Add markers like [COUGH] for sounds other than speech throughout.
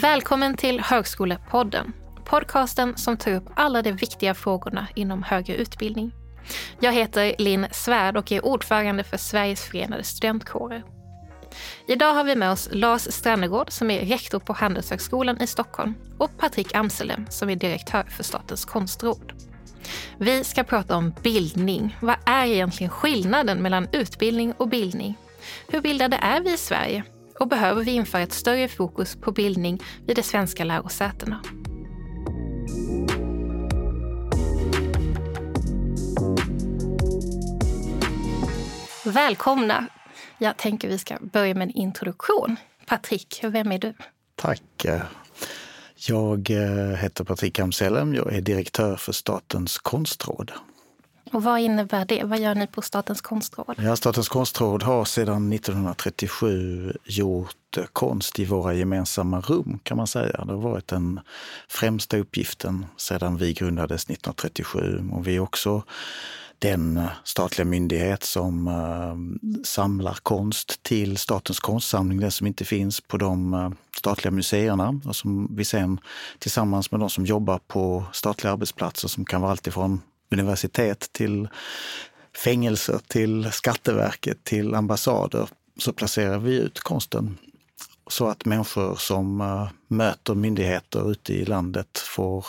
Välkommen till Högskolepodden. Podcasten som tar upp alla de viktiga frågorna inom högre utbildning. Jag heter Linn Svärd och är ordförande för Sveriges förenade studentkårer. Idag har vi med oss Lars Strannegård som är rektor på Handelshögskolan i Stockholm och Patrik Amselem som är direktör för Statens konstråd. Vi ska prata om bildning. Vad är egentligen skillnaden mellan utbildning och bildning? Hur bildade är vi i Sverige? Och behöver vi införa ett större fokus på bildning vid de svenska lärosätena? Välkomna! Jag tänker vi ska börja med en introduktion. Patrik, vem är du? Tack. Jag eh, heter Patrik Amselem. Jag är direktör för Statens konstråd. Och vad innebär det? Vad gör ni på Statens konstråd? Ja, Statens konstråd har sedan 1937 gjort konst i våra gemensamma rum kan man säga. Det har varit den främsta uppgiften sedan vi grundades 1937. Och vi är också den statliga myndighet som uh, samlar konst till Statens konstsamling, den som inte finns på de uh, statliga museerna och som vi sen tillsammans med de som jobbar på statliga arbetsplatser som kan vara alltifrån universitet till fängelser, till Skatteverket, till ambassader så placerar vi ut konsten så att människor som uh, möter myndigheter ute i landet får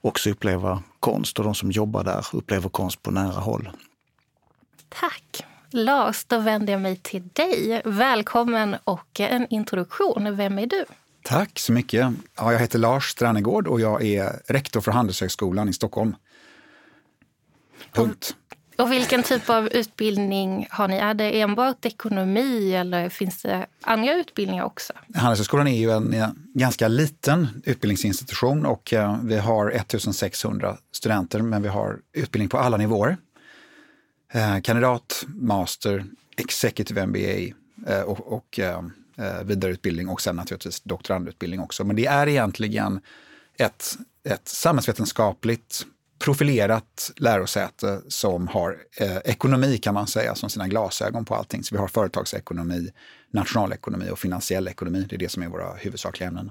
också uppleva konst och de som jobbar där upplever konst på nära håll. Tack! Lars, då vänder jag mig till dig. Välkommen och en introduktion. Vem är du? Tack så mycket. Ja, jag heter Lars Strannegård och jag är rektor för Handelshögskolan i Stockholm. Punkt. Och vilken typ av utbildning har ni? Är det enbart ekonomi eller finns det andra utbildningar också? Handelshögskolan är ju en ganska liten utbildningsinstitution och eh, vi har 1600 studenter men vi har utbildning på alla nivåer. Eh, kandidat, master, executive MBA eh, och, och vidareutbildning och sen naturligtvis doktorandutbildning också. Men det är egentligen ett, ett samhällsvetenskapligt profilerat lärosäte som har eh, ekonomi kan man säga som sina glasögon på allting. Så vi har företagsekonomi, nationalekonomi och finansiell ekonomi. Det är det som är våra huvudsakliga ämnen.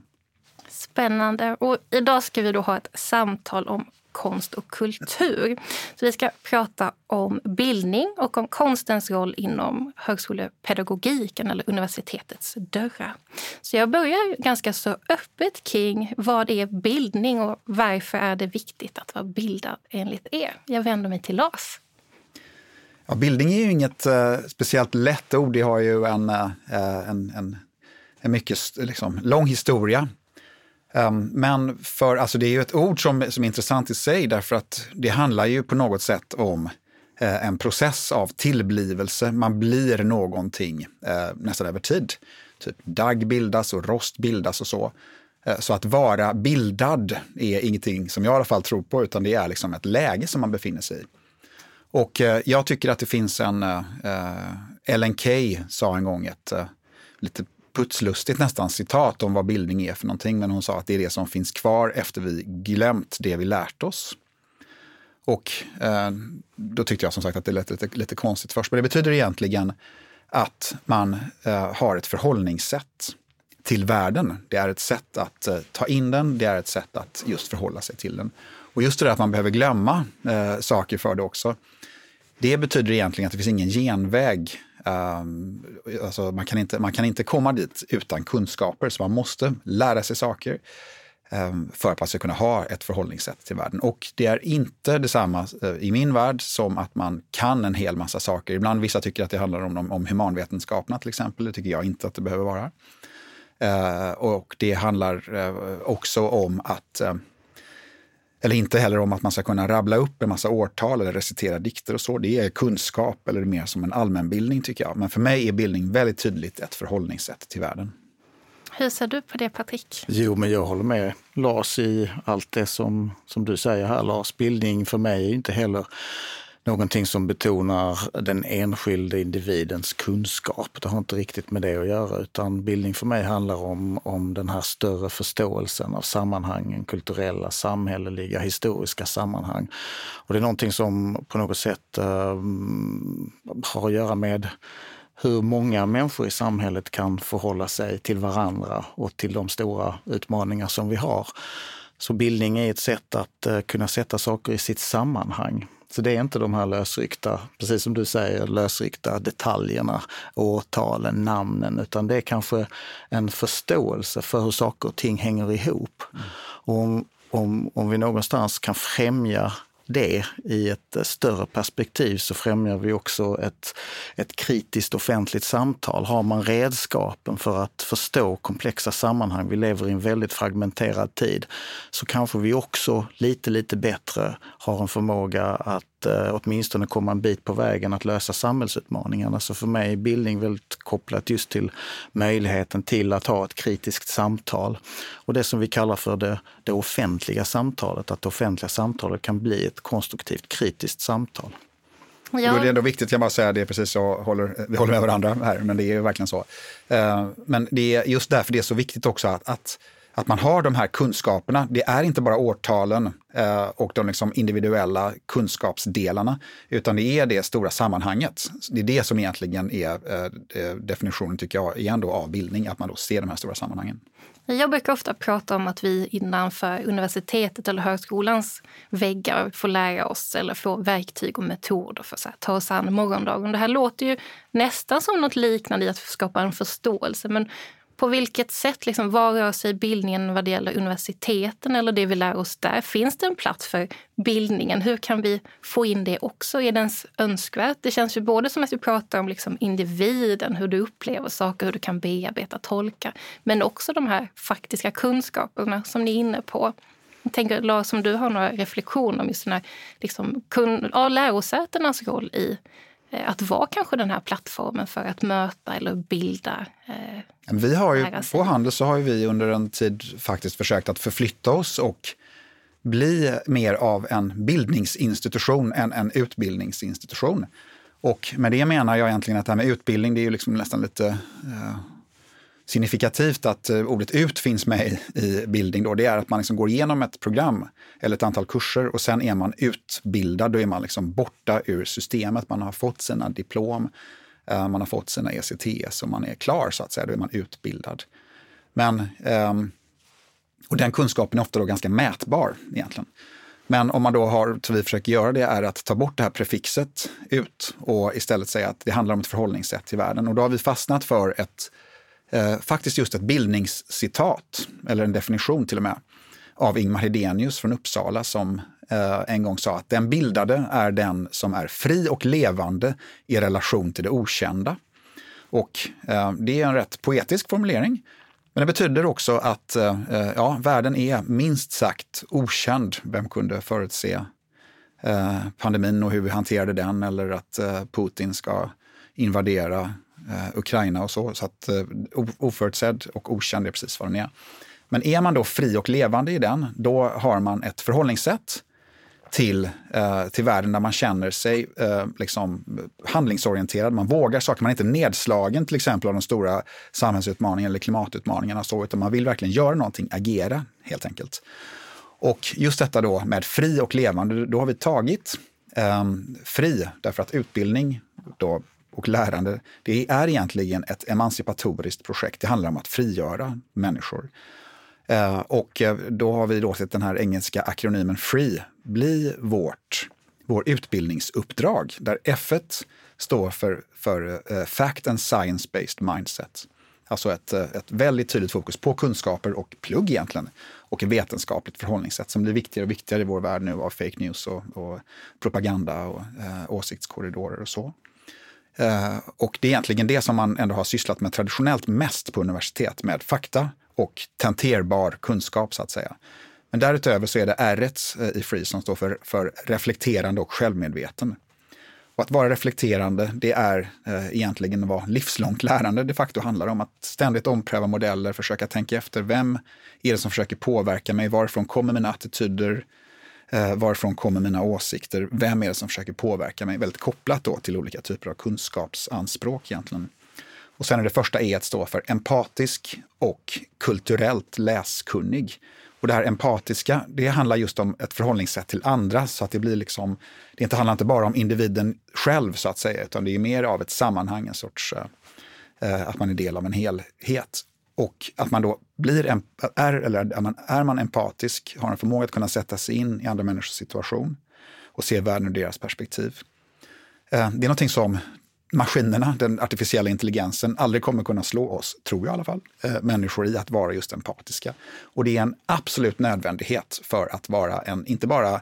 Spännande. Och idag ska vi då ha ett samtal om konst och kultur. Så vi ska prata om bildning och om konstens roll inom högskolepedagogiken eller universitetets dörrar. Så jag börjar ganska så öppet kring vad är bildning och varför är det viktigt att vara bildad enligt er? Jag vänder mig till Lars. Ja, bildning är ju inget eh, speciellt lätt ord. Det har ju en, eh, eh en, en, en mycket liksom, lång historia. Um, men för, alltså det är ju ett ord som, som är intressant i sig därför att det handlar ju på något sätt om eh, en process av tillblivelse. Man blir någonting eh, nästan över tid. Typ dagg bildas och rost bildas och så. Eh, så att vara bildad är ingenting som jag i alla fall tror på, utan det är liksom ett läge som man befinner sig i. Och eh, jag tycker att det finns en, eh, eh Ellen Key sa en gång ett eh, lite putslustigt nästan citat om vad bildning är för någonting. Men hon sa att det är det som finns kvar efter vi glömt det vi lärt oss. Och eh, då tyckte jag som sagt att det lät lite, lite konstigt först. Men det betyder egentligen att man eh, har ett förhållningssätt till världen. Det är ett sätt att eh, ta in den, det är ett sätt att just förhålla sig till den. Och just det där att man behöver glömma eh, saker för det också. Det betyder egentligen att det finns ingen genväg Um, alltså man, kan inte, man kan inte komma dit utan kunskaper, så man måste lära sig saker um, för att man ska kunna ha ett förhållningssätt till världen. Och det är inte detsamma uh, i min värld som att man kan en hel massa saker. Ibland vissa tycker att det handlar om, om, humanvetenskaperna till exempel. Det tycker jag inte att det behöver vara. Uh, och det handlar uh, också om att eh, eller inte heller om att man ska kunna rabbla upp en massa årtal eller recitera dikter och så. Det är kunskap eller mer som en allmänbildning tycker jag. Men för mig är bildning väldigt tydligt ett förhållningssätt till världen. Hur ser du på det Patrik? Jo, men jag håller med Lars i allt det som, som du säger här Lars. Bildning för mig är inte heller någonting som betonar den enskilde individens kunskap. Det har inte riktigt med det att göra, utan bildning för mig handlar om, om den här större förståelsen av sammanhangen, kulturella, samhälleliga, historiska sammanhang. Och det är någonting som på något sätt eh, har att göra med hur många människor i samhället kan förhålla sig till varandra och till de stora utmaningar som vi har. Så bildning är ett sätt att eh, kunna sätta saker i sitt sammanhang. Så det är inte de här lösryckta, precis som du säger, lösryckta detaljerna, årtalen, namnen, utan det är kanske en förståelse för hur saker och ting hänger ihop. Mm. Och om, om, om vi någonstans kan främja det i ett eh, större perspektiv så främjar vi också ett, ett kritiskt offentligt samtal. Har man redskapen för att förstå komplexa sammanhang, vi lever i en väldigt fragmenterad tid, så kanske vi också lite, lite bättre har en förmåga att eh, åtminstone komma en bit på vägen att lösa samhällsutmaningarna. Så för mig är bildning väldigt kopplat just till möjligheten till att ha ett kritiskt samtal. Och det som vi kallar för det, det offentliga samtalet, att det offentliga samtalet kan bli ett konstruktivt kritiskt samtal. Ja. Då är det ändå viktigt, jag bara säga det precis så håller, vi håller med varandra här, men det är ju verkligen så. Eh, men det är just därför det är så viktigt också att, att att man har de här kunskaperna. Det är inte bara årtalen eh, och de liksom individuella kunskapsdelarna, utan det är det stora sammanhanget. Det är det som egentligen är eh, eh, definitionen, tycker jag, igen då, av bildning, att man då ser de här stora sammanhangen. Jag brukar ofta prata om att vi innanför universitetet eller högskolans väggar får lära oss eller få verktyg och metoder för att ta oss an morgondagen. Det här låter ju nästan som något liknande i att skapa en förståelse. Men på vilket sätt, liksom, var rör sig bildningen vad det gäller universiteten eller det vi lär oss där? Finns det en plats för bildningen? Hur kan vi få in det också? Är det ens önskvärt? Det känns ju både som att vi pratar om liksom individen, hur du upplever saker, hur du kan bearbeta, tolka, men också de här faktiska kunskaperna som ni är inne på. Jag tänker, Lars, om du har några reflektioner om just den här, liksom, kun, ja, lärosätenas roll i att vara kanske den här plattformen för att möta eller bilda. Eh, vi har ju, på Handel så har vi under en tid faktiskt försökt att förflytta oss och bli mer av en bildningsinstitution än en utbildningsinstitution. Och med det menar jag egentligen att det här med utbildning, det är ju liksom nästan lite eh, signifikativt att eh, ordet ut finns med i bildning. Då, det är att man liksom går igenom ett program eller ett antal kurser och sen är man utbildad. Då är man liksom borta ur systemet. Man har fått sina diplom, eh, man har fått sina ECTS och man är klar så att säga. Då är man utbildad. Men, ehm, och den kunskapen är ofta då ganska mätbar egentligen. Men om man då har, som vi försöker göra det, är att ta bort det här prefixet ut och istället säga att det handlar om ett förhållningssätt till världen. Och då har vi fastnat för ett eh, faktiskt just ett bildningscitat, eller en definition till och med, av Ingmar Hedenius från Uppsala som eh, en gång sa att den bildade är den som är fri och levande i relation till det okända. Och eh, det är en rätt poetisk formulering. Men det betyder också att eh, eh ja, världen är minst sagt okänd. Vem kunde förutse eh, pandemin och hur vi hanterade den eller att eh, Putin ska invadera Eh, Ukraina och så. Så att eh, oförutsedd och okänd är precis vad den är. Men är man då fri och levande i den, då har man ett förhållningssätt till, eh, till världen där man känner sig eh, liksom handlingsorienterad. Man vågar saker, man är inte nedslagen till exempel av de stora samhällsutmaningarna eller klimatutmaningarna, så, utan man vill verkligen göra någonting, agera helt enkelt. Och just detta då med fri och levande, då har vi tagit eh, fri, därför att utbildning då och lärande, det är egentligen ett emancipatoriskt projekt. Det handlar om att frigöra människor. Eh, och eh, då har vi låtit den här engelska akronymen FREE bli vårt, vår utbildningsuppdrag, där F står för, för eh, Fact and Science-Based Mindset. Alltså ett, ett väldigt tydligt fokus på kunskaper och plugg egentligen. Och ett vetenskapligt förhållningssätt som blir viktigare och viktigare i vår värld nu av fake news och, och propaganda och eh, åsiktskorridorer och så. Eh, och det är egentligen det som man ändå har sysslat med traditionellt mest på universitet, med fakta och tenterbar kunskap så att säga. Men därutöver så är det R eh, i FREE som står för, för reflekterande och självmedveten. Och att vara reflekterande, det är eh, egentligen vad livslångt lärande de facto handlar om. Att ständigt ompröva modeller, försöka tänka efter. Vem är det som försöker påverka mig? Varifrån kommer mina attityder? Eh, varifrån kommer mina åsikter? Vem är det som försöker påverka mig? Väldigt kopplat då till olika typer av kunskapsanspråk egentligen. Och sen är det första E att stå för empatisk och kulturellt läskunnig. Och det här empatiska, det handlar just om ett förhållningssätt till andra så att det blir liksom, det inte handlar inte bara om individen själv så att säga, utan det är mer av ett sammanhang, en sorts, eh, eh att man är del av en helhet. Och att man då blir, är, eller är man, är man empatisk, har en förmåga att kunna sätta sig in i andra människors situation och se världen ur deras perspektiv. Eh, det är någonting som maskinerna, den artificiella intelligensen, aldrig kommer kunna slå oss, tror jag i alla fall, eh, människor i att vara just empatiska. Och det är en absolut nödvändighet för att vara en, inte bara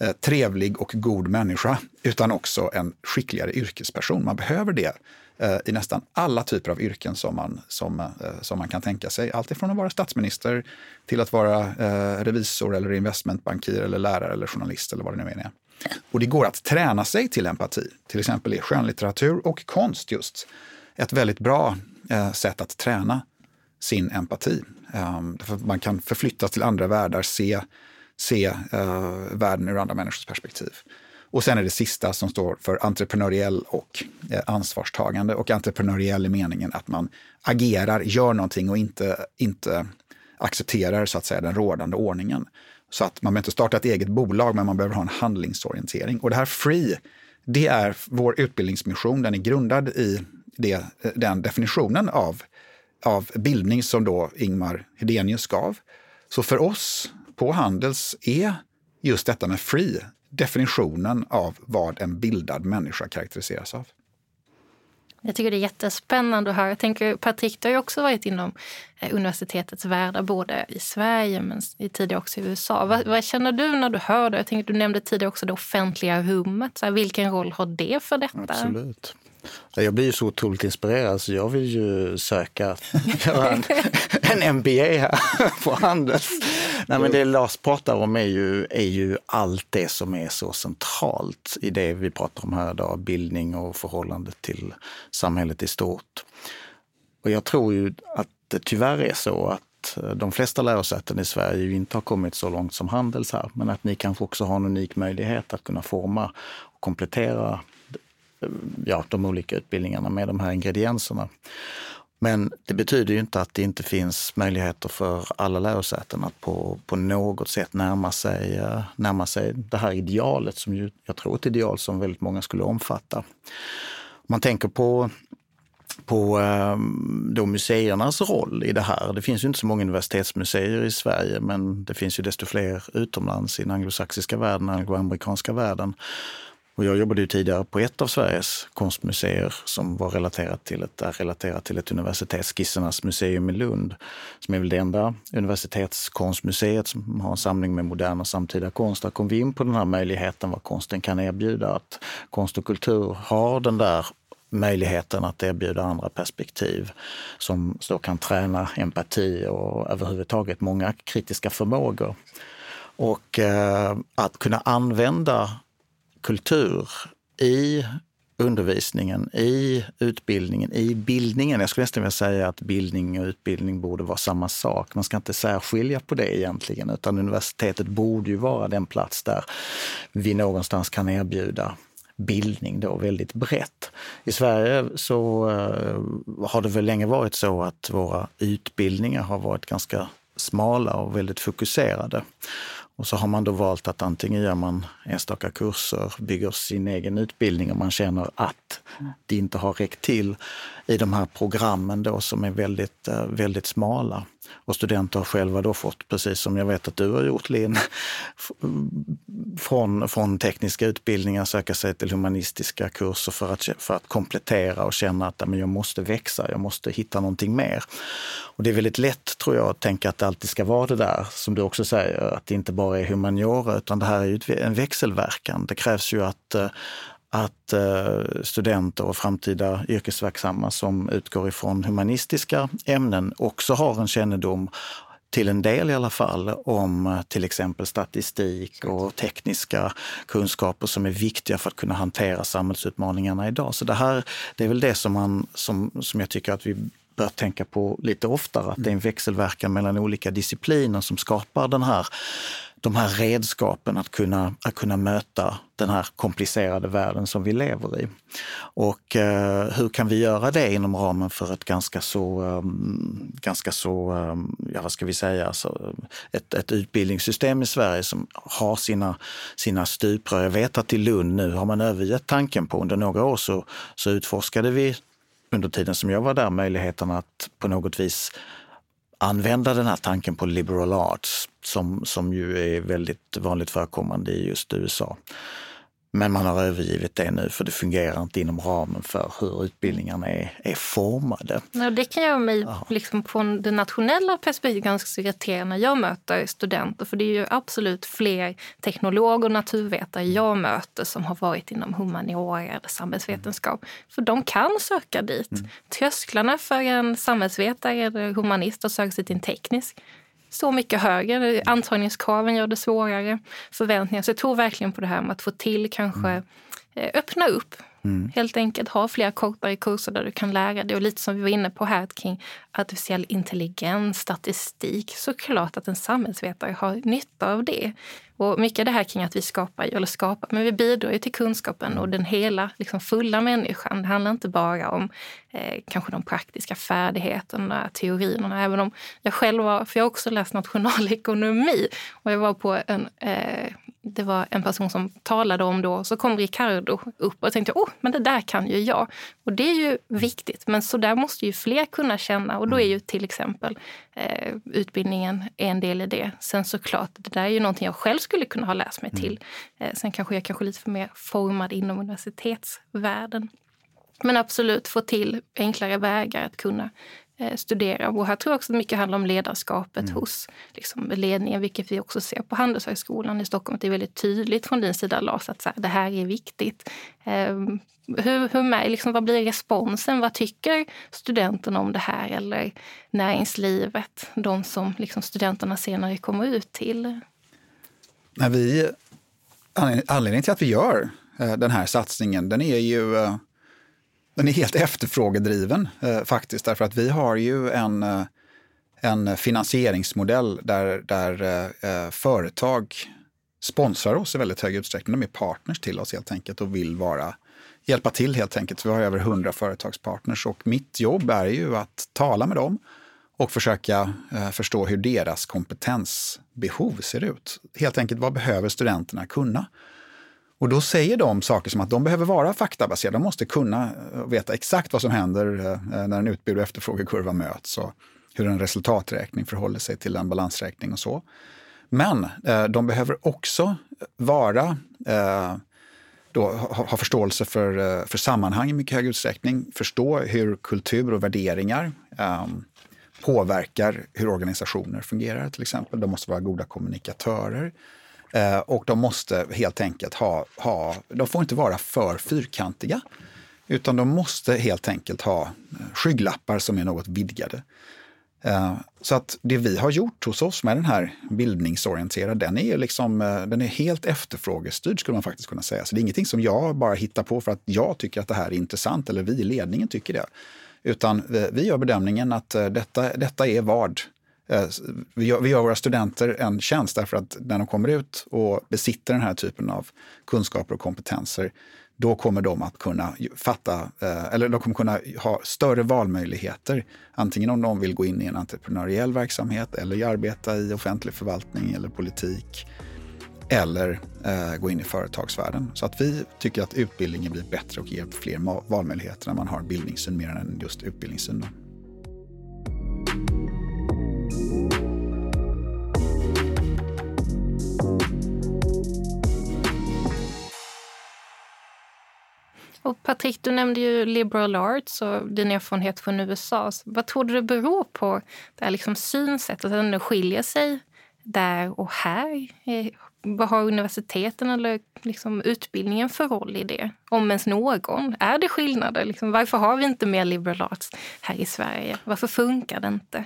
eh, trevlig och god människa, utan också en skickligare yrkesperson. Man behöver det Eh, i nästan alla typer av yrken som man, som, eh, som man kan tänka sig. Allt ifrån att vara statsminister till att vara eh, revisor eller investmentbankir eller lärare eller journalist eller vad det nu är. Och det går att träna sig till empati. Till exempel är skönlitteratur och konst just ett väldigt bra eh, sätt att träna sin empati. Eh, man kan förflyttas till andra världar, se, se världen ur andra människors perspektiv. Och sen är det sista som står för entreprenöriell och eh, ansvarstagande. Och entreprenöriell i meningen att man agerar, gör någonting och inte, inte accepterar så att säga den rådande ordningen. Så att man behöver inte starta ett eget bolag, men man behöver ha en handlingsorientering. Och det här Free, det är vår utbildningsmission. Den är grundad i det, den definitionen av, av bildning som då Ingmar Hedenius gav. Så för oss på Handels är just detta med Free definitionen av vad en bildad människa karaktäriseras av. Jag tycker det är jättespännande att höra. Jag tänker, Patrik, du har ju också varit inom eh, universitetets världar, både i Sverige men tidigare också i USA. Vad, vad, känner du när du hör det? Jag tänker, du nämnde tidigare också det offentliga rummet. Så här, vilken roll har det för detta? Absolut. Jag blir ju så otroligt inspirerad så jag vill ju söka [LAUGHS] göra en, en MBA här [LAUGHS] på Handels. Nej, men det Lars pratar om är ju, är ju allt det som är så centralt i det vi pratar om här idag, bildning och förhållandet till samhället i stort. Och jag tror ju att det tyvärr är så att de flesta lärosäten i Sverige inte har kommit så långt som Handels här, men att ni kanske också har en unik möjlighet att kunna forma och komplettera ja, de olika utbildningarna med de här ingredienserna. Men det betyder ju inte att det inte finns möjligheter för alla lärosäten att på, på något sätt närma sig, eh, närma sig det här idealet som ju, jag tror är ett ideal som väldigt många skulle omfatta. Om Man tänker på på ehm, då museernas roll i det här. Det finns ju inte så många universitetsmuseer i Sverige, men det finns ju desto fler utomlands i den anglosaxiska världen, angloamerikanska världen. Och jag jobbade ju tidigare på ett av Sveriges konstmuseer som var relaterat till ett, är relaterat till ett universitet, Skissernas museum i Lund, som är väl det enda universitetskonstmuseet som har en samling med modern och samtida konst. Där kom vi in på den här möjligheten vad konsten kan erbjuda, att konst och kultur har den där möjligheten att erbjuda andra perspektiv som då kan träna empati och överhuvudtaget många kritiska förmågor. Och eh, att kunna använda kultur i undervisningen, i utbildningen, i bildningen. Jag skulle nästan vilja säga att bildning och utbildning borde vara samma sak. Man ska inte särskilja på det egentligen, utan universitetet borde ju vara den plats där vi någonstans kan erbjuda bildning då väldigt brett. I Sverige så eh, har det väl länge varit så att våra utbildningar har varit ganska smala och väldigt fokuserade. Och så har man då valt att antingen gör man enstaka kurser, bygger sin egen utbildning om man känner att det inte har räckt till i de här programmen då som är väldigt, eh, väldigt smala. Och studenter har själva då fått, precis som jag vet att du har gjort Linn, från, från tekniska utbildningar söka sig till humanistiska kurser för att, för att komplettera och känna att men jag måste växa, jag måste hitta någonting mer. Och det är väldigt lätt tror jag att tänka att det alltid ska vara det där, som du också säger, att det inte bara är humaniora utan det här är ju en växelverkan. Det krävs ju att eh, att eh, studenter och framtida yrkesverksamma som utgår ifrån humanistiska ämnen också har en kännedom till en del i alla fall, om eh, till exempel statistik och tekniska kunskaper som är viktiga för att kunna hantera samhällsutmaningarna idag. Så det här, det är väl det som, man, som, som jag tycker att vi bör tänka på lite oftare, att det är en växelverkan mellan olika discipliner som skapar den här de här redskapen att kunna, att kunna möta den här komplicerade världen som vi lever i. Och eh, hur kan vi göra det inom ramen för ett ganska så, um, ganska så um, ja vad ska vi säga, så ett, ett utbildningssystem i Sverige som har sina, sina stuprör. Jag vet att i Lund nu har man övergett tanken på, under några år så, så utforskade vi under tiden som jag var där möjligheten att på något vis använda den här tanken på liberal arts som, som ju är väldigt vanligt förekommande i just USA. Men man har övergivit det nu för det fungerar inte inom ramen för hur utbildningarna är, är formade. Ja, det kan göra mig liksom, från det nationella perspektivet ganska irriterad när jag möter studenter. För det är ju absolut fler teknologer och naturvetare jag möter som har varit inom humaniora eller samhällsvetenskap. För de kan söka dit. Mm. Trösklarna för en samhällsvetare eller humanist att söka sig till en teknisk så mycket högre. Antagningskraven gör det svårare. Förväntningar. Så jag tror verkligen på det här med att få till kanske mm öppna upp. Mm. Helt enkelt ha fler kortare kurser där du kan lära dig. Och lite som vi var inne på här kring artificiell intelligens, statistik. Såklart att en samhällsvetare har nytta av det. Och mycket av det här kring att vi skapar, eller skapar, men vi bidrar ju till kunskapen och den hela, liksom fulla människan. Det handlar inte bara om eh, kanske de praktiska färdigheterna, teorierna. Även om jag själv var, för jag har också läst nationalekonomi och jag var på en eh, det var en person som talade om då, så kom Ricardo upp och tänkte oh, men det där kan ju jag. Och det är ju viktigt, men så där måste ju fler kunna känna och då är ju till exempel eh, utbildningen en del i det. Sen såklart, det där är ju någonting jag själv skulle kunna ha läst mig till. Eh, sen kanske jag kanske lite för mer formad inom universitetsvärlden. Men absolut få till enklare vägar att kunna studera. Och här tror jag också att mycket handlar om ledarskapet mm. hos liksom, ledningen, vilket vi också ser på Handelshögskolan i Stockholm. Att det är väldigt tydligt från din sida, Lars, att så här, det här är viktigt. Eh, hur, hur med, liksom, vad blir responsen? Vad tycker studenterna om det här? Eller näringslivet, de som liksom, studenterna senare kommer ut till? När vi, anledningen till att vi gör eh, den här satsningen, den är ju eh, den är helt efterfrågedriven eh, faktiskt, därför att vi har ju en, eh, en finansieringsmodell där, där eh, eh, företag sponsrar oss i väldigt hög utsträckning. De är partners till oss helt enkelt och vill vara, hjälpa till helt enkelt. Vi har över 100 företagspartners och mitt jobb är ju att tala med dem och försöka eh, förstå hur deras kompetensbehov ser ut. Helt enkelt, vad behöver studenterna kunna? Och då säger de saker som att de behöver vara faktabaserade. De måste kunna eh, veta exakt vad som händer eh, eh, när en utbud och efterfrågekurva möts och hur en resultaträkning förhåller sig till en balansräkning och så. Men eh, de behöver också vara då, ha, förståelse för, för sammanhang i mycket hög utsträckning, förstå hur kultur och värderingar um, påverkar hur organisationer fungerar till exempel. De måste vara goda kommunikatörer. Eh, och de måste helt enkelt ha, ha, de får inte vara för fyrkantiga. Utan de måste helt enkelt ha skygglappar som är något vidgade. Eh, så att det vi har gjort hos oss med den här bildningsorienterade, den är, liksom, eh, den är helt efterfrågestyrd skulle man faktiskt kunna säga. Så det är ingenting som jag bara hittar på för att jag tycker att det här är intressant eller vi i ledningen tycker det. Utan eh, vi gör bedömningen att eh, detta, detta är vad Eh, vi gör, vi gör våra studenter en tjänst därför att när de kommer ut och besitter den här typen av kunskaper och kompetenser, då kommer de att kunna fatta, eh, eller de kommer kunna ha större valmöjligheter. Antingen om de vill gå in i en entreprenöriell verksamhet eller arbeta i offentlig förvaltning eller politik. Eller eh, gå in i företagsvärlden. Så att vi tycker att utbildningen blir bättre och ger fler valmöjligheter när man har bildningssyn mer än just utbildningssyn. Och Patrik, du nämnde ju liberal arts och din erfarenhet från USA. Så vad tror du det beror på, det här liksom synsättet, att det skiljer sig där och här? Vad har universiteten eller liksom utbildningen för roll i det? Om ens någon. Är det skillnader? Liksom, varför har vi inte mer liberal arts här i Sverige? Varför funkar det inte?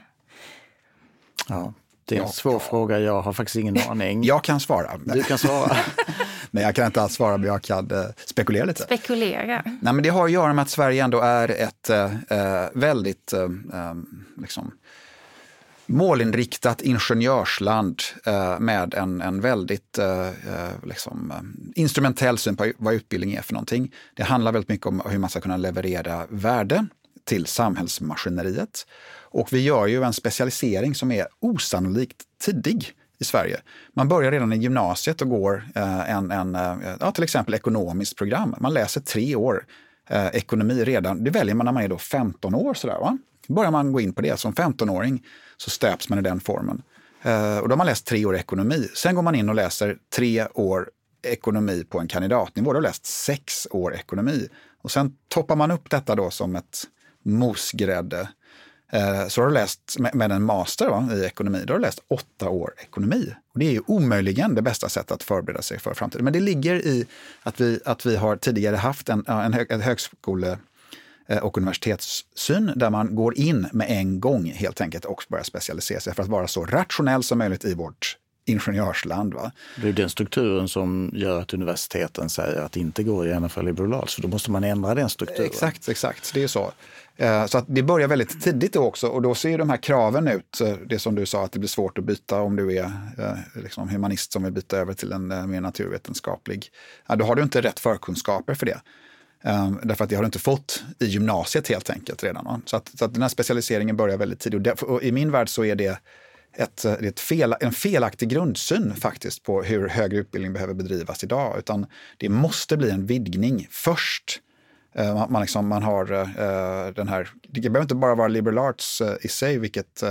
Ja, det är en ja, svår fråga. Jag har faktiskt ingen aning. Jag kan svara. Du kan svara. [LAUGHS] Nej, jag kan inte alls svara, men jag kan eh, spekulera lite. Spekulera? Nej, men det har att göra med att Sverige ändå är ett eh, väldigt eh, liksom, målinriktat ingenjörsland eh, med en, en väldigt eh, eh liksom, eh, instrumentell syn på vad utbildning är för någonting. Det handlar väldigt mycket om hur man ska kunna leverera värde till samhällsmaskineriet. Och vi gör ju en specialisering som är osannolikt tidig i Sverige. Man börjar redan i gymnasiet och går eh, en, en eh, ja, till exempel ekonomiskt program. Man läser tre år eh, ekonomi redan. Det väljer man när man är då 15 år. Sådär, va? börjar man gå in på det. Som 15-åring så stöps man i den formen. Eh, och då har man läst tre år ekonomi. Sen går man in och läser tre år ekonomi på en kandidatnivå. Då har läst sex år ekonomi. Och sen toppar man upp detta då som ett mosgrädde. Eh, så har du läst med en master va, i ekonomi, då har du läst åtta år ekonomi. Och det är ju omöjligen det bästa sättet att förbereda sig för framtiden. Men det ligger i att vi, att vi har tidigare haft en, en, en högskole eh, och universitetssyn där man går in med en gång helt enkelt och börjar specialisera sig för att vara så rationell som möjligt i vårt ingenjörsland. Va? Det är den strukturen som gör att universiteten säger att det inte går att genomföra liberal för då måste man ändra den strukturen. Exakt, exakt. Det är så. Eh, så att det börjar väldigt tidigt också och då ser de här kraven ut, eh, det som du sa att det blir svårt att byta om du är liksom humanist som vill byta över till en mer naturvetenskaplig. Ja, då har du inte rätt förkunskaper för det. Um, därför att det har du inte fått i gymnasiet helt enkelt redan. Så, att, så att den här specialiseringen börjar väldigt tidigt. Och I min värld så är det ett, ett fel, en felaktig grundsyn faktiskt på hur högre utbildning behöver bedrivas idag. Utan det måste bli en vidgning först. Eh, man, man, liksom, man har uh, den här, det behöver inte bara vara liberal arts uh, i sig, vilket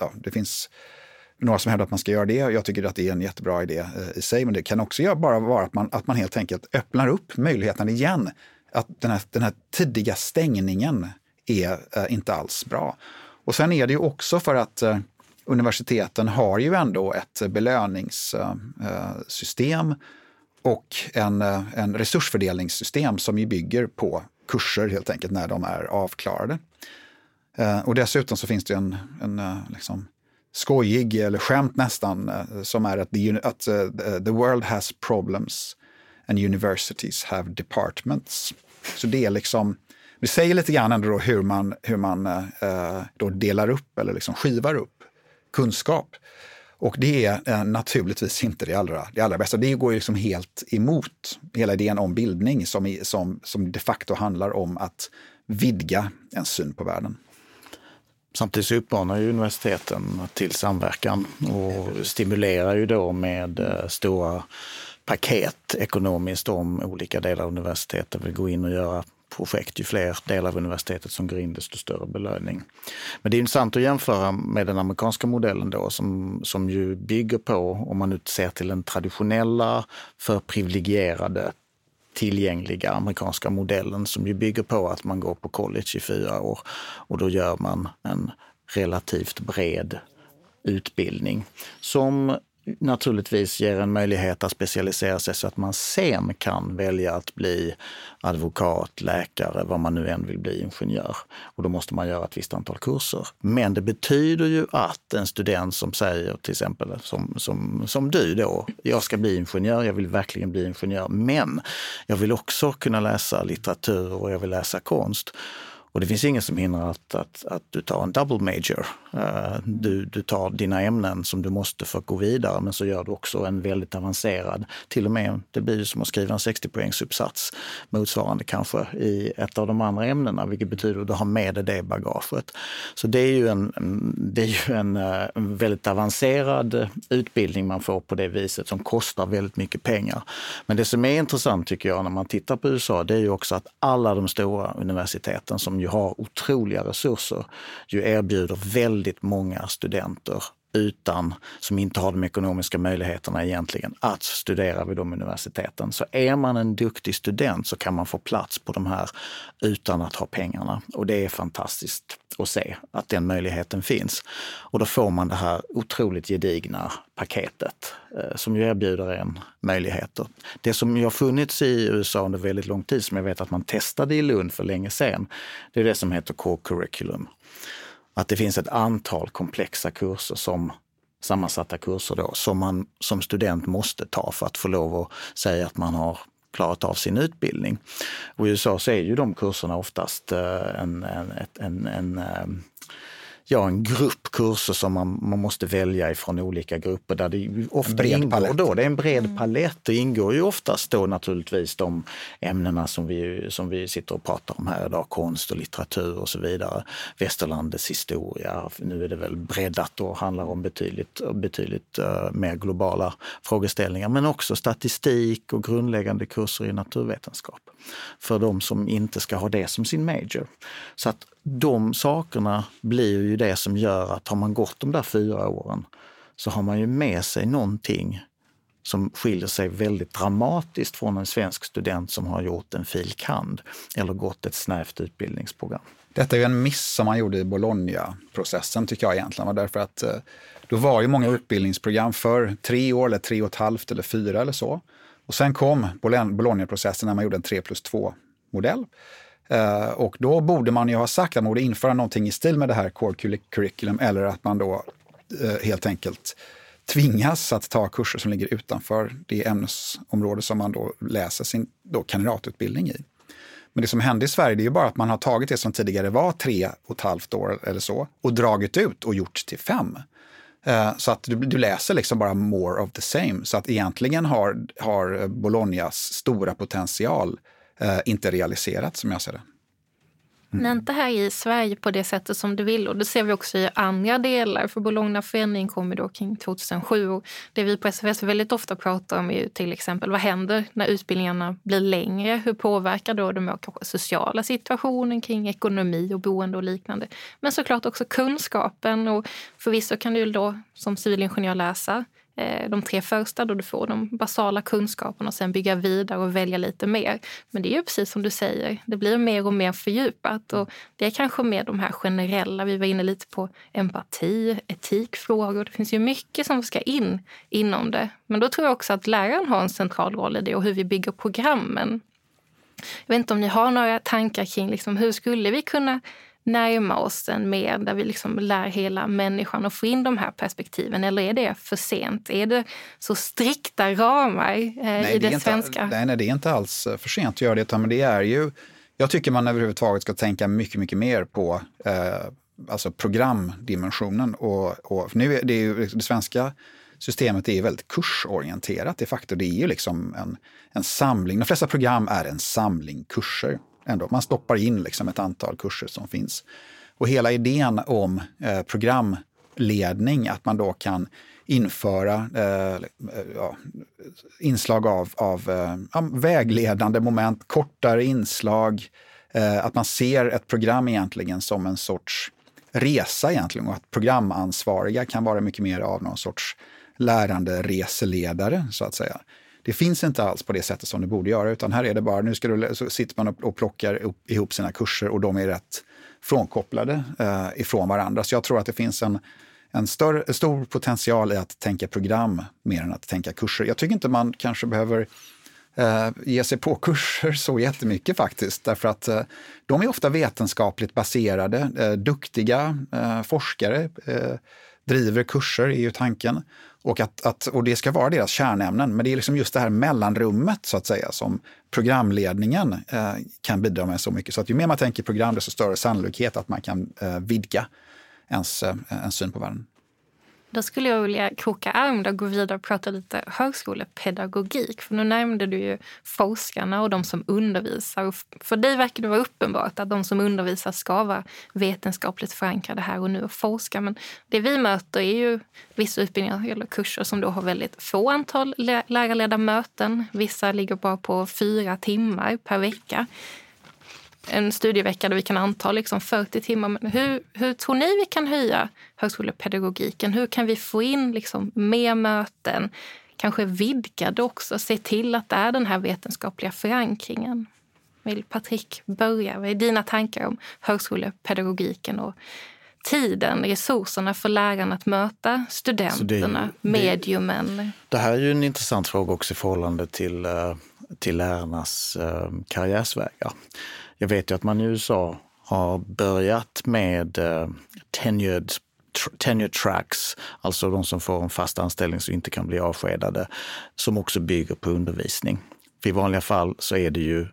ja, det finns några som hävdar att man ska göra det. Jag tycker att det är en jättebra idé i sig, men det kan också bara vara att man, att man helt enkelt öppnar upp möjligheten igen att den här, den här tidiga stängningen är inte alls bra. Och sen är det ju också för att universiteten har ju ändå ett belöningssystem och en, en resursfördelningssystem som ju bygger på kurser helt enkelt när de är avklarade. Eh, och dessutom så finns det en, en eh, liksom, skojig, eller skämt nästan, eh, som är att, the, att the world has problems and universities have departments. Så det är liksom, det säger lite grann ändå då hur man, hur man då delar upp eller liksom skivar upp kunskap. Och det är eh, naturligtvis inte det allra, det allra bästa. Det går ju liksom helt emot hela idén om bildning som, som, som de facto handlar om att vidga en syn på världen. Samtidigt så uppmanar ju universiteten till samverkan och stimulerar ju då med eh, stora paket ekonomiskt om olika delar av universiteten vill gå in och göra projekt. Ju fler delar av universitetet som går in, desto större belöning. Men det är intressant att jämföra med den amerikanska modellen då som, som ju bygger på, om man nu ser till den traditionella för privilegierade tillgängliga amerikanska modellen som ju bygger på att man går på college i fyra år och då gör man en relativt bred utbildning som naturligtvis ger en möjlighet att specialisera sig så att man sen kan välja att bli advokat, läkare, vad man nu än vill bli, ingenjör. Och då måste man göra ett visst antal kurser. Men det betyder ju att en student som säger till exempel som, som, som du då, jag ska bli ingenjör, jag vill verkligen bli ingenjör, men jag vill också kunna läsa litteratur och jag vill läsa konst. Och det finns inget som hindrar att, att, att du tar en double major. Eh, du, du tar dina ämnen som du måste för att gå vidare, men så gör du också en väldigt avancerad, till och med, det blir som att skriva en 60 poängsuppsats motsvarande kanske i ett av de andra ämnena, vilket betyder att du har med dig det bagaget. Så det är ju en, det är ju en, eh, en väldigt avancerad utbildning man får på det viset som kostar väldigt mycket pengar. Men det som är intressant tycker jag när man tittar på USA, det är ju också att alla de stora universiteten som ju har otroliga resurser, ju erbjuder väldigt många studenter utan, som inte har de ekonomiska möjligheterna egentligen, att studera vid de universiteten. Så är man en duktig student så kan man få plats på de här utan att ha pengarna. Och det är fantastiskt att se att den möjligheten finns. Och då får man det här otroligt gedigna paketet eh, som ju erbjuder en möjligheter. Det som ju har funnits i USA under väldigt lång tid, som jag vet att man testade i Lund för länge sedan, det är det som heter Core Curriculum att det finns ett antal komplexa kurser som sammansatta kurser då, som man som student måste ta för att få lov att säga att man har klarat av sin utbildning. Och I USA så är ju de kurserna oftast eh, en, en, en, en, eh, ja, en grupp kurser som man, man måste välja ifrån olika grupper där det ofta ingår palett. då, det är en bred mm. palett. Det ingår ju oftast då naturligtvis de ämnena som vi, som vi sitter och pratar om här idag, konst och litteratur och så vidare. Västerlandets historia, nu är det väl breddat och handlar om betydligt, betydligt uh, mer globala frågeställningar, men också statistik och grundläggande kurser i naturvetenskap för de som inte ska ha det som sin major. Så att de sakerna blir ju det som gör att har man gått de där fyra åren så har man ju med sig någonting som skiljer sig väldigt dramatiskt från en svensk student som har gjort en filkand eller gått ett snävt utbildningsprogram. Detta är ju en miss som man gjorde i Bologna-processen tycker jag egentligen. Därför att eh, då var ju många utbildningsprogram för tre år eller tre och ett halvt eller fyra eller så. Och sen kom Bologna-processen när man gjorde en 3 plus 2-modell. Uh, och då borde man ju ha sagt att man borde införa någonting i stil med det här core curriculum eller att man då uh, helt enkelt tvingas att ta kurser som ligger utanför det ämnesområde som man då läser sin då kandidatutbildning i. Men det som hände i Sverige det är ju bara att man har tagit det som tidigare var tre och ett halvt år eller så och dragit ut och gjort till fem. Uh, så att du, du, läser liksom bara more of the same. Så att egentligen har, har Bolognas stora potential eh, inte realiserats som jag ser det. Mm. Men inte här i Sverige på det sättet som du vill. Och det ser vi också i andra delar. För Bologna-förändringen kom då kring 2007. Och det vi på SFS väldigt ofta pratar om är till exempel vad händer när utbildningarna blir längre? Hur påverkar då den sociala situationen kring ekonomi och boende och liknande? Men såklart också kunskapen. Och förvisso kan du då som civilingenjör läsa Eh, de tre första då du får de basala kunskaperna och sen bygga vidare och välja lite mer. Men det är ju precis som du säger, det blir mer och mer fördjupat och det är kanske mer de här generella, vi var inne lite på empati, etikfrågor. Det finns ju mycket som ska in inom det. Men då tror jag också att läraren har en central roll i det och hur vi bygger programmen. Jag vet inte om ni har några tankar kring liksom, hur skulle vi kunna närma oss den mer där vi liksom lär hela människan att få in de här perspektiven? Eller är det för sent? Är det så strikta ramar eh, nej, i det, det svenska? nej, nej, det är inte alls eh, för sent att göra det. Men det är ju, jag tycker man överhuvudtaget ska tänka mycket, mycket mer på eh, alltså programdimensionen. Och, och nu är det, ju, det svenska systemet är väldigt kursorienterat de facto. Det är ju liksom en, en samling. De flesta program är en samling kurser ändå. Man stoppar in liksom ett antal kurser som finns. Och hela idén om eh, programledning, att man då kan införa eh, eh ja, inslag av, av eh, vägledande moment, kortare inslag, eh, att man ser ett program egentligen som en sorts resa egentligen och att programansvariga kan vara mycket mer av någon sorts lärande reseledare så att säga. Det finns inte alls på det sättet som det borde göra, utan här är det bara, nu ska du, så sitter man och plockar ihop sina kurser och de är rätt frånkopplade eh, ifrån varandra. Så jag tror att det finns en, en större, stor potential i att tänka program mer än att tänka kurser. Jag tycker inte man kanske behöver eh, ge sig på [LAUGHS] kurser så jättemycket faktiskt, därför att eh, de är ofta vetenskapligt baserade. Eh, duktiga eh, forskare eh, driver kurser, är ju tanken. Och, att, att, och det ska vara deras kärnämnen, men det är liksom just det här mellanrummet så att säga som programledningen eh, kan bidra med så mycket. Så att ju mer man tänker program, desto större sannolikhet att man kan eh, vidga ens, eh, ens syn på världen. Då skulle jag vilja kroka arm och gå vidare och prata lite högskolepedagogik. För nu nämnde du ju forskarna och de som undervisar. Och för dig verkar det vara uppenbart att de som undervisar ska vara vetenskapligt förankrade här och nu och forska. Men det vi möter är ju vissa utbildningar eller kurser som då har väldigt få antal lärarledda möten. Vissa ligger bara på fyra timmar per vecka en studievecka där vi kan anta liksom 40 timmar. Men hur, hur tror ni vi kan höja högskolepedagogiken? Hur kan vi få in liksom mer möten? Kanske vidga det också, se till att det är den här vetenskapliga förankringen. Vill Patrik börja? Vad är dina tankar om högskolepedagogiken och tiden, resurserna för lärarna att möta studenterna, det, mediumen? Det här är ju en intressant fråga också i förhållande till, eh, till lärarnas eh, karriärsvägar. Jag vet ju att man i USA har börjat med eh, tenured tenure tracks, alltså de som får en fast anställning som inte kan bli avskedade, som också bygger på undervisning. För i vanliga fall så är det ju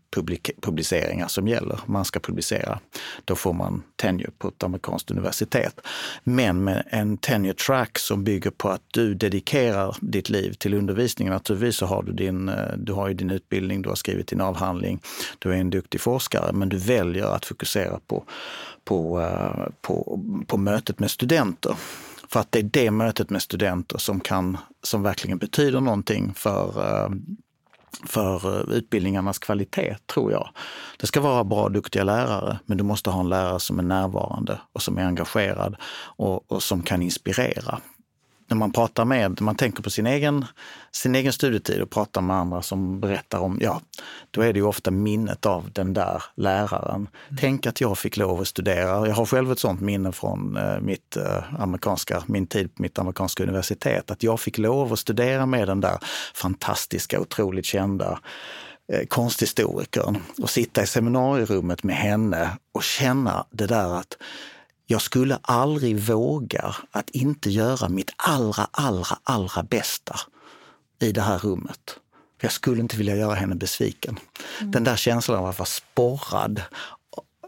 publiceringar som gäller. Man ska publicera. Då får man tenure på ett amerikanskt universitet. Men med en tenure track som bygger på att du dedikerar ditt liv till undervisningen. Naturligtvis så har du din, eh, du har ju din utbildning, du har skrivit din avhandling, du är en duktig forskare, men du väljer att fokusera på, på, eh, på, på mötet med studenter. För att det är det mötet med studenter som, kan, som verkligen betyder någonting för eh, för eh, utbildningarnas kvalitet, tror jag. Det ska vara bra, duktiga lärare, men du måste ha en lärare som är närvarande och som är engagerad och, och som kan inspirera när man pratar med, man tänker på sin egen, sin egen studietid och pratar med andra som berättar om, ja, då är det ju ofta minnet av den där läraren. Mm. Tänk att jag fick lov att studera. Jag har själv ett sånt minne från eh, mitt eh, amerikanska, min tid på mitt amerikanska universitet, att jag fick lov att studera med den där fantastiska, otroligt kända eh, konsthistorikern och sitta i seminarierummet med henne och känna det där att jag skulle aldrig våga att inte göra mitt allra, allra, allra bästa i det här rummet. Jag skulle inte vilja göra henne besviken. Mm. Den där känslan av att vara sporrad,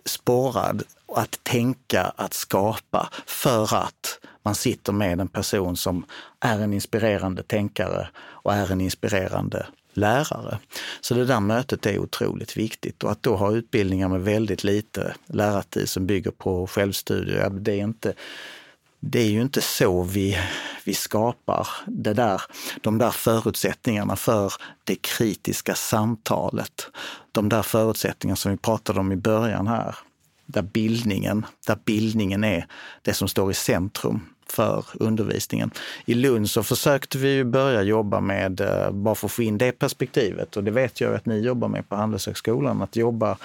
sporrad att tänka, att skapa för att man sitter med en person som är en inspirerande tänkare och är en inspirerande lärare. Så det där mötet är otroligt viktigt och att då ha utbildningar med väldigt lite lärartid som bygger på självstudier, det är inte det är ju inte så vi, vi skapar det där, de där förutsättningarna för det kritiska samtalet. De där förutsättningarna som vi pratade om i början här, där bildningen, där bildningen är det som står i centrum för undervisningen. I Lund så försökte vi börja jobba med, eh, bara för att få in det perspektivet, och det vet jag att ni jobbar med på Handelshögskolan, att jobba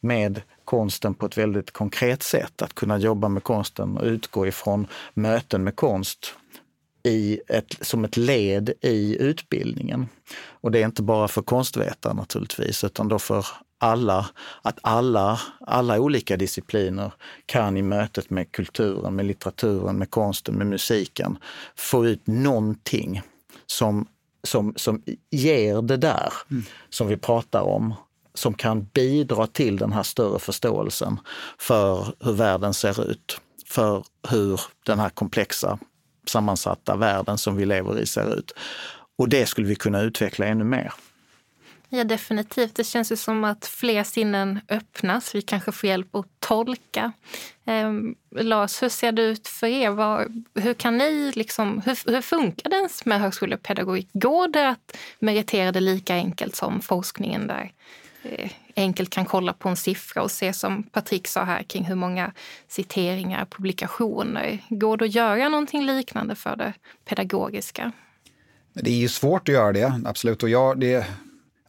med konsten på ett väldigt konkret sätt. Att kunna jobba med konsten och utgå ifrån möten med konst i ett, som ett led i utbildningen. Och det är inte bara för konstvetare naturligtvis, utan då för alla, att alla, alla olika discipliner kan i mötet med kulturen, med litteraturen, med konsten, med musiken få ut någonting som, som, som ger det där mm. som vi pratar om som kan bidra till den här större förståelsen för hur världen ser ut, för hur den här komplexa sammansatta världen som vi lever i ser ut. Och det skulle vi kunna utveckla ännu mer. Ja, definitivt. Det känns ju som att fler sinnen öppnas. Vi kanske får hjälp att tolka. Eh, Lars, hur ser det ut för er? Var, hur, kan ni liksom, hur, hur funkar det ens med högskolepedagogik? Går det att meritera det lika enkelt som forskningen där eh, enkelt kan kolla på en siffra och se som Patrik sa här kring hur många citeringar, publikationer. Går det att göra någonting liknande för det pedagogiska? Det är ju svårt att göra det, absolut. Och jag, det,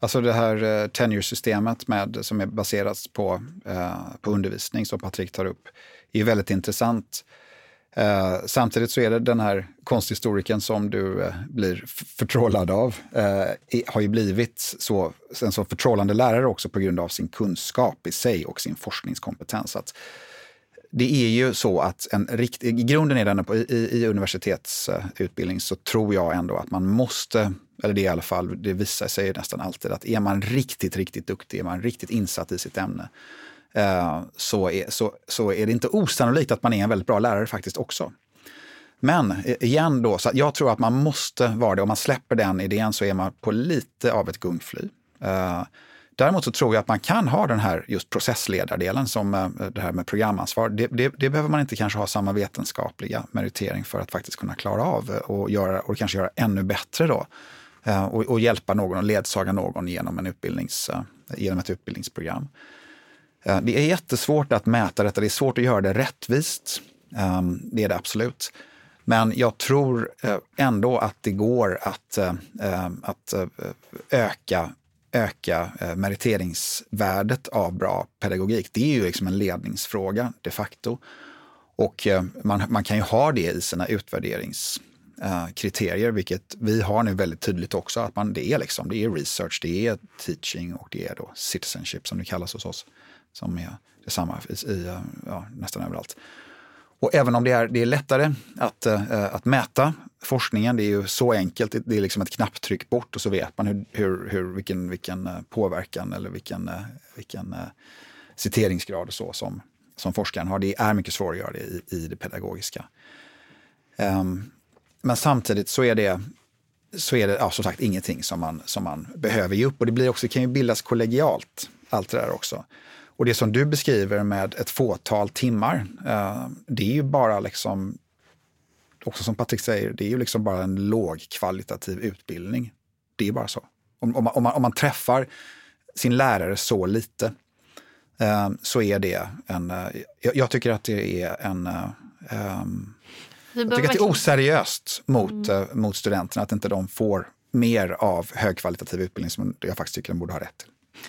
alltså det här uh, tenure-systemet med, som är baserat på, uh, på undervisning, som Patrik tar upp, är väldigt intressant. Eh, samtidigt så är det den här konsthistoriken som du eh, blir förtrollad av, eh, har ju blivit så, en så förtrollande lärare också på grund av sin kunskap i sig och sin forskningskompetens. Att det är ju så att en rikt, i grunden är den i, i universitetsutbildning så tror jag ändå att man måste, eller det i alla fall, det visar sig nästan alltid att är man riktigt, riktigt duktig, är man riktigt insatt i sitt ämne, Eh, så, är, så, så är det inte osannolikt att man är en väldigt bra lärare faktiskt också. Men igen då, så jag tror att man måste vara det. Om man släpper den idén så är man på lite av ett gungfly. Eh, däremot så tror jag att man kan ha den här just processledardelen som eh, det här med programansvar. Det, det, det, behöver man inte kanske ha samma vetenskapliga meritering för att faktiskt kunna klara av eh, och, göra, och kanske göra ännu bättre då. Eh, och, och, hjälpa någon och ledsaga någon genom, en utbildnings, genom ett utbildningsprogram. Det är jättesvårt att mäta detta, det är svårt att göra det rättvist. Ehm, det är det absolut. Men jag tror ändå att det går att, att öka öka, eh, meriteringsvärdet av bra pedagogik. Det är ju liksom en ledningsfråga de facto. Och eh, man, man kan ju ha det i sina utvärderingskriterier, eh, vilket vi har nu väldigt tydligt också. att man, Det är liksom, det är research, det är teaching och det är då citizenship som det kallas hos oss som är detsamma i, i ja, nästan överallt. Och även om det är, det är lättare att, eh, att mäta forskningen, det är ju så enkelt. Det är liksom ett knapptryck bort och så vet man hur, hur, hur vilken, vilken eh, påverkan eller vilken, eh, vilken eh, citeringsgrad och så som, som forskaren har. Det är mycket svårare att göra det i, i det pedagogiska. Um, men samtidigt så är det, så är det ja, som sagt ingenting som man, som man behöver ge upp. Och det blir också, kan ju bildas kollegialt, allt det där också. Och det som du beskriver med ett fåtal timmar, uh, det är ju bara liksom, också som Patrik säger, det är ju liksom bara en lågkvalitativ utbildning. Det är bara så. Om, om, man, om, man, om man träffar sin lärare så lite, uh, så är det en... Uh, jag, tycker att det är en... Um, jag tycker att det är oseriöst mot, mm. mot studenterna att inte de får mer av högkvalitativ utbildning som jag faktiskt tycker de borde ha rätt till.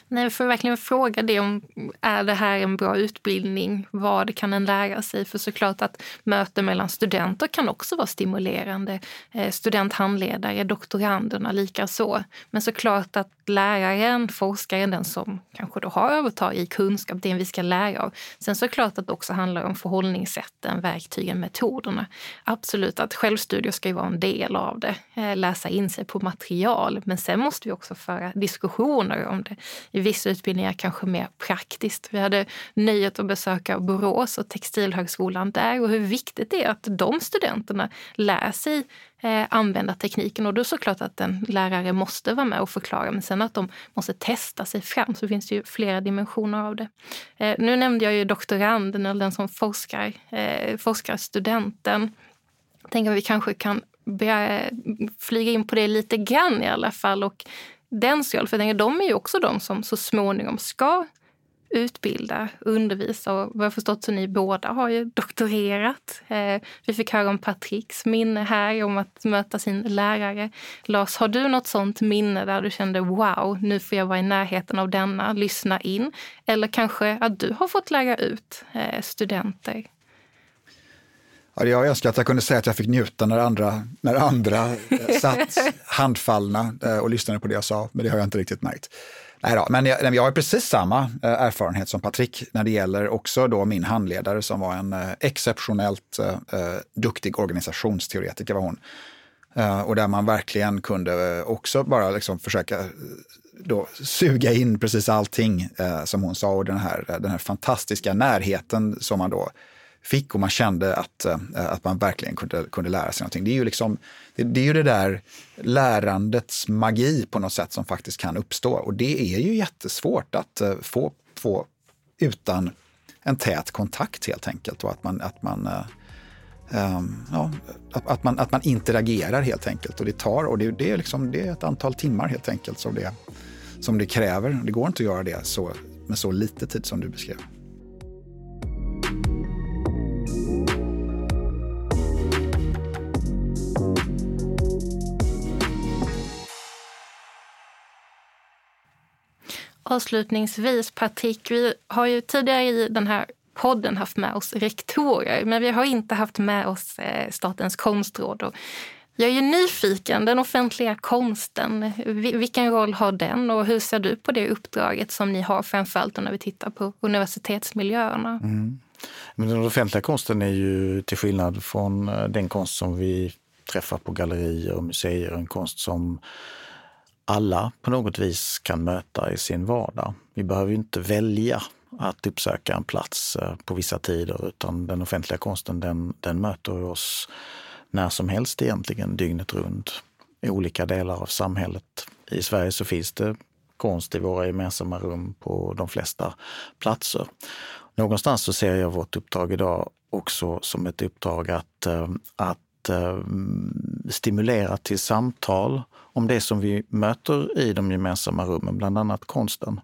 Nej, för verkligen fråga det om är det här en bra utbildning? Vad kan en lära sig? För såklart att möten mellan studenter kan också vara stimulerande. Eh, studenthandledare, doktoranderna lika så. Men såklart att läraren, forskaren, den som kanske då har övertag i kunskap, det vi ska lära av. Sen såklart att det också handlar om förhållningssätten, verktygen, metoderna. Absolut att självstudier ska ju vara en del av det, eh, läsa in sig på material. Men sen måste vi också föra diskussioner om det i vissa utbildningar kanske mer praktiskt. Vi hade nöjet att besöka Borås och Textilhögskolan där och hur viktigt det är att de studenterna lär sig eh, använda tekniken. Och då är såklart att en lärare måste vara med och förklara, men sen att de måste testa sig fram så finns det ju flera dimensioner av det. Eh, nu nämnde jag ju doktoranden eller den som forskar, eh, forskarstudenten. Jag tänker att vi kanske kan börja eh, flyga in på det lite grann i alla fall och den roll. För jag tänker, de är ju också de som så småningom ska utbilda, undervisa och vad jag förstått så ni båda har ju doktorerat. Eh, vi fick höra om Patricks minne här om att möta sin lärare. Lars, har du något sånt minne där du kände wow, nu får jag vara i närheten av denna, lyssna in? Eller kanske att du har fått lära ut eh, studenter? Ja, jag önskar att jag kunde säga att jag fick njuta när andra, när andra eh, satt [LAUGHS] handfallna eh, och lyssnade på det jag sa, men det har jag inte riktigt märkt. Nej då, men jag, jag har precis samma eh, erfarenhet som Patrik när det gäller också då min handledare som var en exceptionellt duktig organisationsteoretiker var hon. Och där man verkligen kunde också bara liksom försöka då suga in precis allting som hon sa och den här, den här fantastiska närheten som man då fick och man kände att, eh, att man verkligen kunde, kunde lära sig någonting. Det är, ju liksom, det, det, är ju det där lärandets magi på något sätt som faktiskt kan uppstå och det är ju jättesvårt att eh, få, få utan en tät kontakt helt enkelt och att man, att man Um, ja, att, att, man, att man interagerar helt enkelt. Och det tar, och det, det, är liksom, det är ett antal timmar helt enkelt som det, som det kräver. Det går inte att göra det så, med så lite tid som du beskrev. Avslutningsvis, Patrik, vi har ju tidigare i den här podden haft med oss rektorer, men vi har inte haft med oss eh, Statens konstråd. Och jag är ju nyfiken, den offentliga konsten, vilken roll har den och hur ser du på det uppdraget som ni har, framförallt när vi tittar på universitetsmiljöerna? Mm. Men den offentliga konsten är ju till skillnad från eh, den konst som vi träffar på gallerier och museer, en konst som alla på något vis kan möta i sin vardag. Vi behöver inte välja att uppsöka en plats eh, på vissa tider utan den offentliga konsten den, den möter oss när som helst egentligen, dygnet runt i olika delar av samhället. I Sverige så finns det konst i våra gemensamma rum på de flesta platser. Någonstans så ser jag vårt uppdrag idag också som ett uppdrag att, eh, att eh, stimulera till samtal om det som vi möter i de gemensamma rummen, bland annat konsten.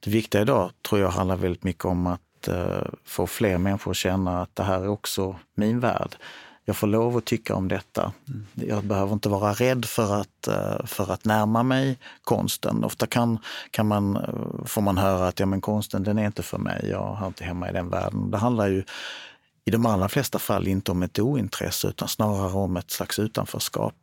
Det viktiga idag tror jag handlar väldigt mycket om att eh, få fler människor att känna att det här är också min värld. Jag får lov att tycka om detta. Jag behöver inte vara rädd för att, eh, för att närma mig konsten. Ofta kan, kan man, eh, får man höra att ja, men konsten den är inte för mig, jag hör inte hemma i den världen. Det handlar ju i de allra flesta fall inte om ett ointresse utan snarare om ett slags utanförskap.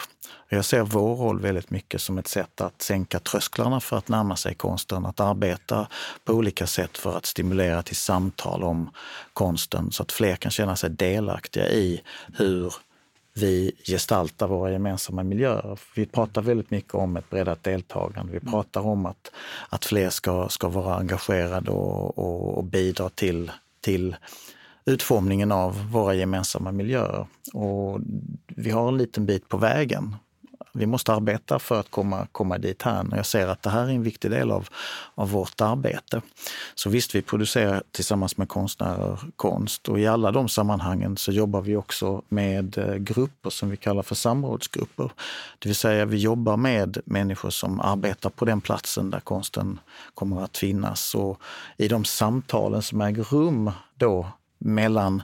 Jag ser vår roll väldigt mycket som ett sätt att sänka trösklarna för att närma sig konsten, att arbeta på olika sätt för att stimulera till samtal om konsten så att fler kan känna sig delaktiga i hur vi gestaltar våra gemensamma miljöer. Vi pratar väldigt mycket om ett breddat deltagande. Vi pratar om att, att fler ska, ska vara engagerade och, och, och bidra till, till utformningen av våra gemensamma miljöer. Och vi har en liten bit på vägen. Vi måste arbeta för att komma, komma dit här. Och jag ser att det här är en viktig del av, av vårt arbete. Så visst, vi producerar tillsammans med konstnärer konst och i alla de sammanhangen så jobbar vi också med eh, grupper som vi kallar för samrådsgrupper. Det vill säga vi jobbar med människor som arbetar på den platsen där konsten kommer att finnas. Och i de samtalen som äger rum då mellan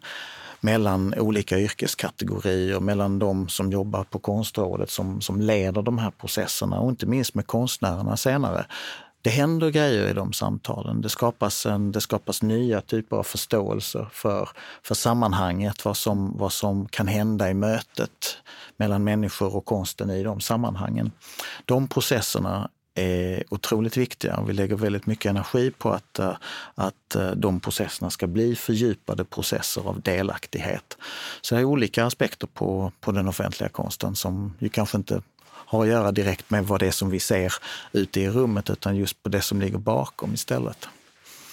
mellan olika yrkeskategorier, mellan de som jobbar på Konstrådet som, som leder de här processerna och inte minst med konstnärerna senare. Det händer grejer i de samtalen. Det skapas, en, det skapas nya typer av förståelse för, för sammanhanget, vad som, vad som kan hända i mötet mellan människor och konsten i de sammanhangen. De processerna är otroligt viktiga. Vi lägger väldigt mycket energi på att, eh, att eh, de processerna ska bli fördjupade processer av delaktighet. Så det är olika aspekter på, på den offentliga konsten som ju kanske inte har att göra direkt med vad det är som vi ser ute i rummet utan just på det som ligger bakom istället.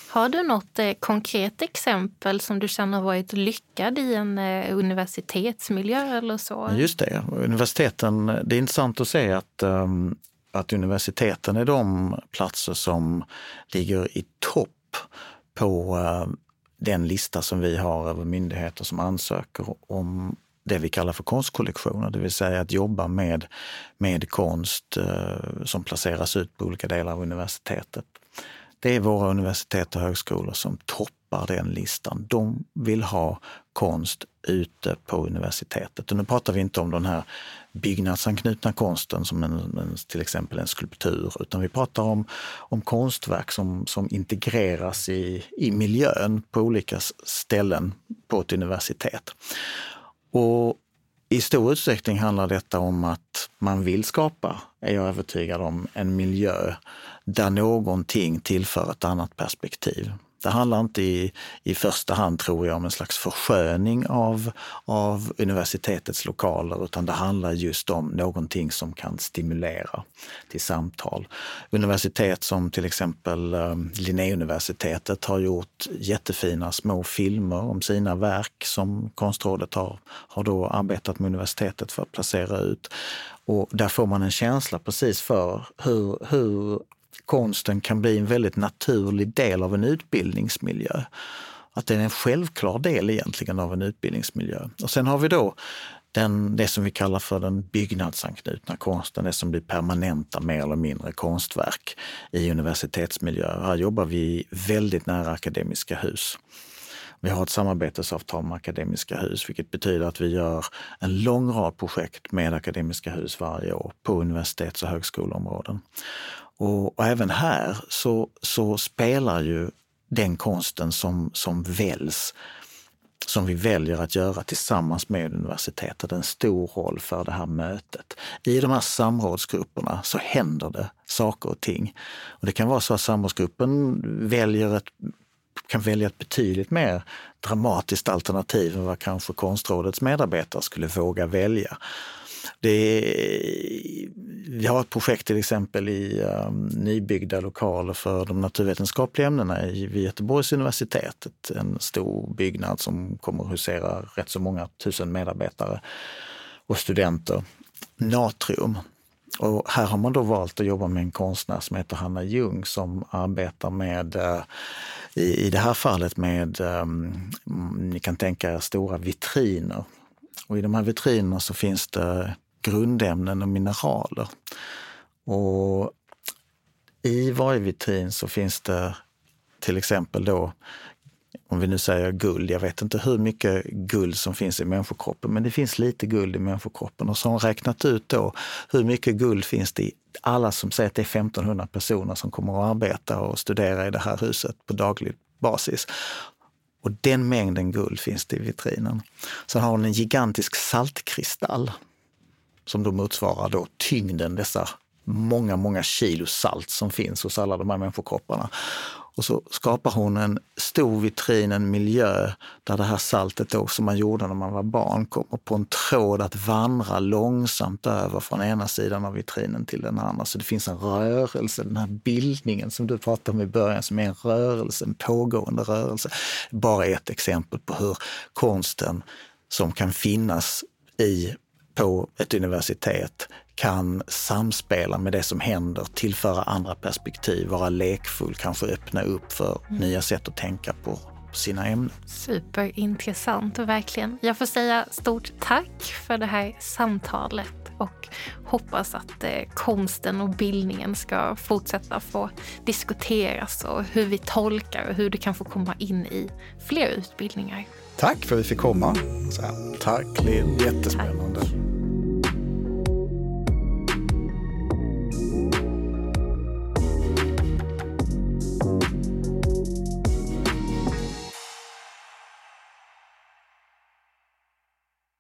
Har du något eh, konkret exempel som du känner har varit lyckad i en eh, universitetsmiljö eller så? Just det, universiteten, det är intressant att se att um, att universiteten är de platser som ligger i topp på eh, den lista som vi har över myndigheter som ansöker om det vi kallar för konstkollektioner, det vill säga att jobba med, med konst eh, som placeras ut på olika delar av universitetet. Det är våra universitet och högskolor som toppar den listan. De vill ha konst ute på universitetet. Och nu pratar vi inte om den här byggnadsanknutna konsten som en, en, till exempel en skulptur, utan vi pratar om, om konstverk som, som integreras i, i miljön på olika ställen på ett universitet. Och i stor utsträckning handlar detta om att man vill skapa, är jag övertygad om, en miljö där någonting tillför ett annat perspektiv. Det handlar inte i, i första hand, tror jag, om en slags försköning av, av universitetets lokaler, utan det handlar just om någonting som kan stimulera till samtal. Universitet som till exempel eh, Linnéuniversitetet har gjort jättefina små filmer om sina verk som Konstrådet har, har då arbetat med universitetet för att placera ut. Och där får man en känsla precis för hur, hur konsten kan bli en väldigt naturlig del av en utbildningsmiljö. Att det är en självklar del egentligen av en utbildningsmiljö. Och sen har vi då den, det som vi kallar för den byggnadsanknutna konsten, det som blir permanenta mer eller mindre konstverk i universitetsmiljö. Här jobbar vi väldigt nära Akademiska hus. Vi har ett samarbetsavtal med Akademiska hus, vilket betyder att vi gör en lång rad projekt med Akademiska hus varje år på universitets och högskoleområden. Och, och, även här så, så spelar ju den konsten som, som väljs som vi väljer att göra tillsammans med universitetet en stor roll för det här mötet. I de här samrådsgrupperna så händer det saker och ting. Och det kan vara så att samrådsgruppen väljer ett, kan välja ett betydligt mer dramatiskt alternativ än vad kanske Konstrådets medarbetare skulle våga välja. Det är, vi har ett projekt till exempel i um, nybyggda lokaler för de naturvetenskapliga ämnena vid Göteborgs universitet. En stor byggnad som kommer att husera rätt så många tusen medarbetare och studenter. Natrium. Och här har man då valt att jobba med en konstnär som heter Hanna Ljung som arbetar med, eh, i, i det här fallet med, um, ni kan tänka er stora vitriner och i de här vitrinerna så finns det grundämnen och mineraler. Och i varje vitrin så finns det till exempel då, om vi nu säger guld, jag vet inte hur mycket guld som finns i människokroppen, men det finns lite guld i människokroppen. Och så har hon räknat ut då hur mycket guld finns det i alla som säger att det är 1500 personer som kommer att arbeta och studera i det här huset på daglig basis. Och den mängden guld finns det i vitrinen. Sen har hon en gigantisk saltkristall som då motsvarar då tyngden dessa många, många kilo salt som finns hos alla de här människokropparna. Och så skapar hon en stor vitrin, en miljö där det här saltet då, som man gjorde när man var barn kommer på en tråd att vandra långsamt över från ena sidan av vitrinen till den andra. Så det finns en rörelse, den här bildningen som du pratade om i början som är en rörelse, en pågående rörelse. Bara ett exempel på hur konsten som kan finnas i på ett universitet kan samspela med det som händer, tillföra andra perspektiv, vara lekfull, kanske öppna upp för mm. nya sätt att tänka på sina ämnen. Superintressant, verkligen. Jag får säga stort tack för det här samtalet och hoppas att eh, konsten och bildningen ska fortsätta få diskuteras och hur vi tolkar och hur det kan få komma in i fler utbildningar. Tack för att vi fick komma. Tack Linn, jättespännande. Tack.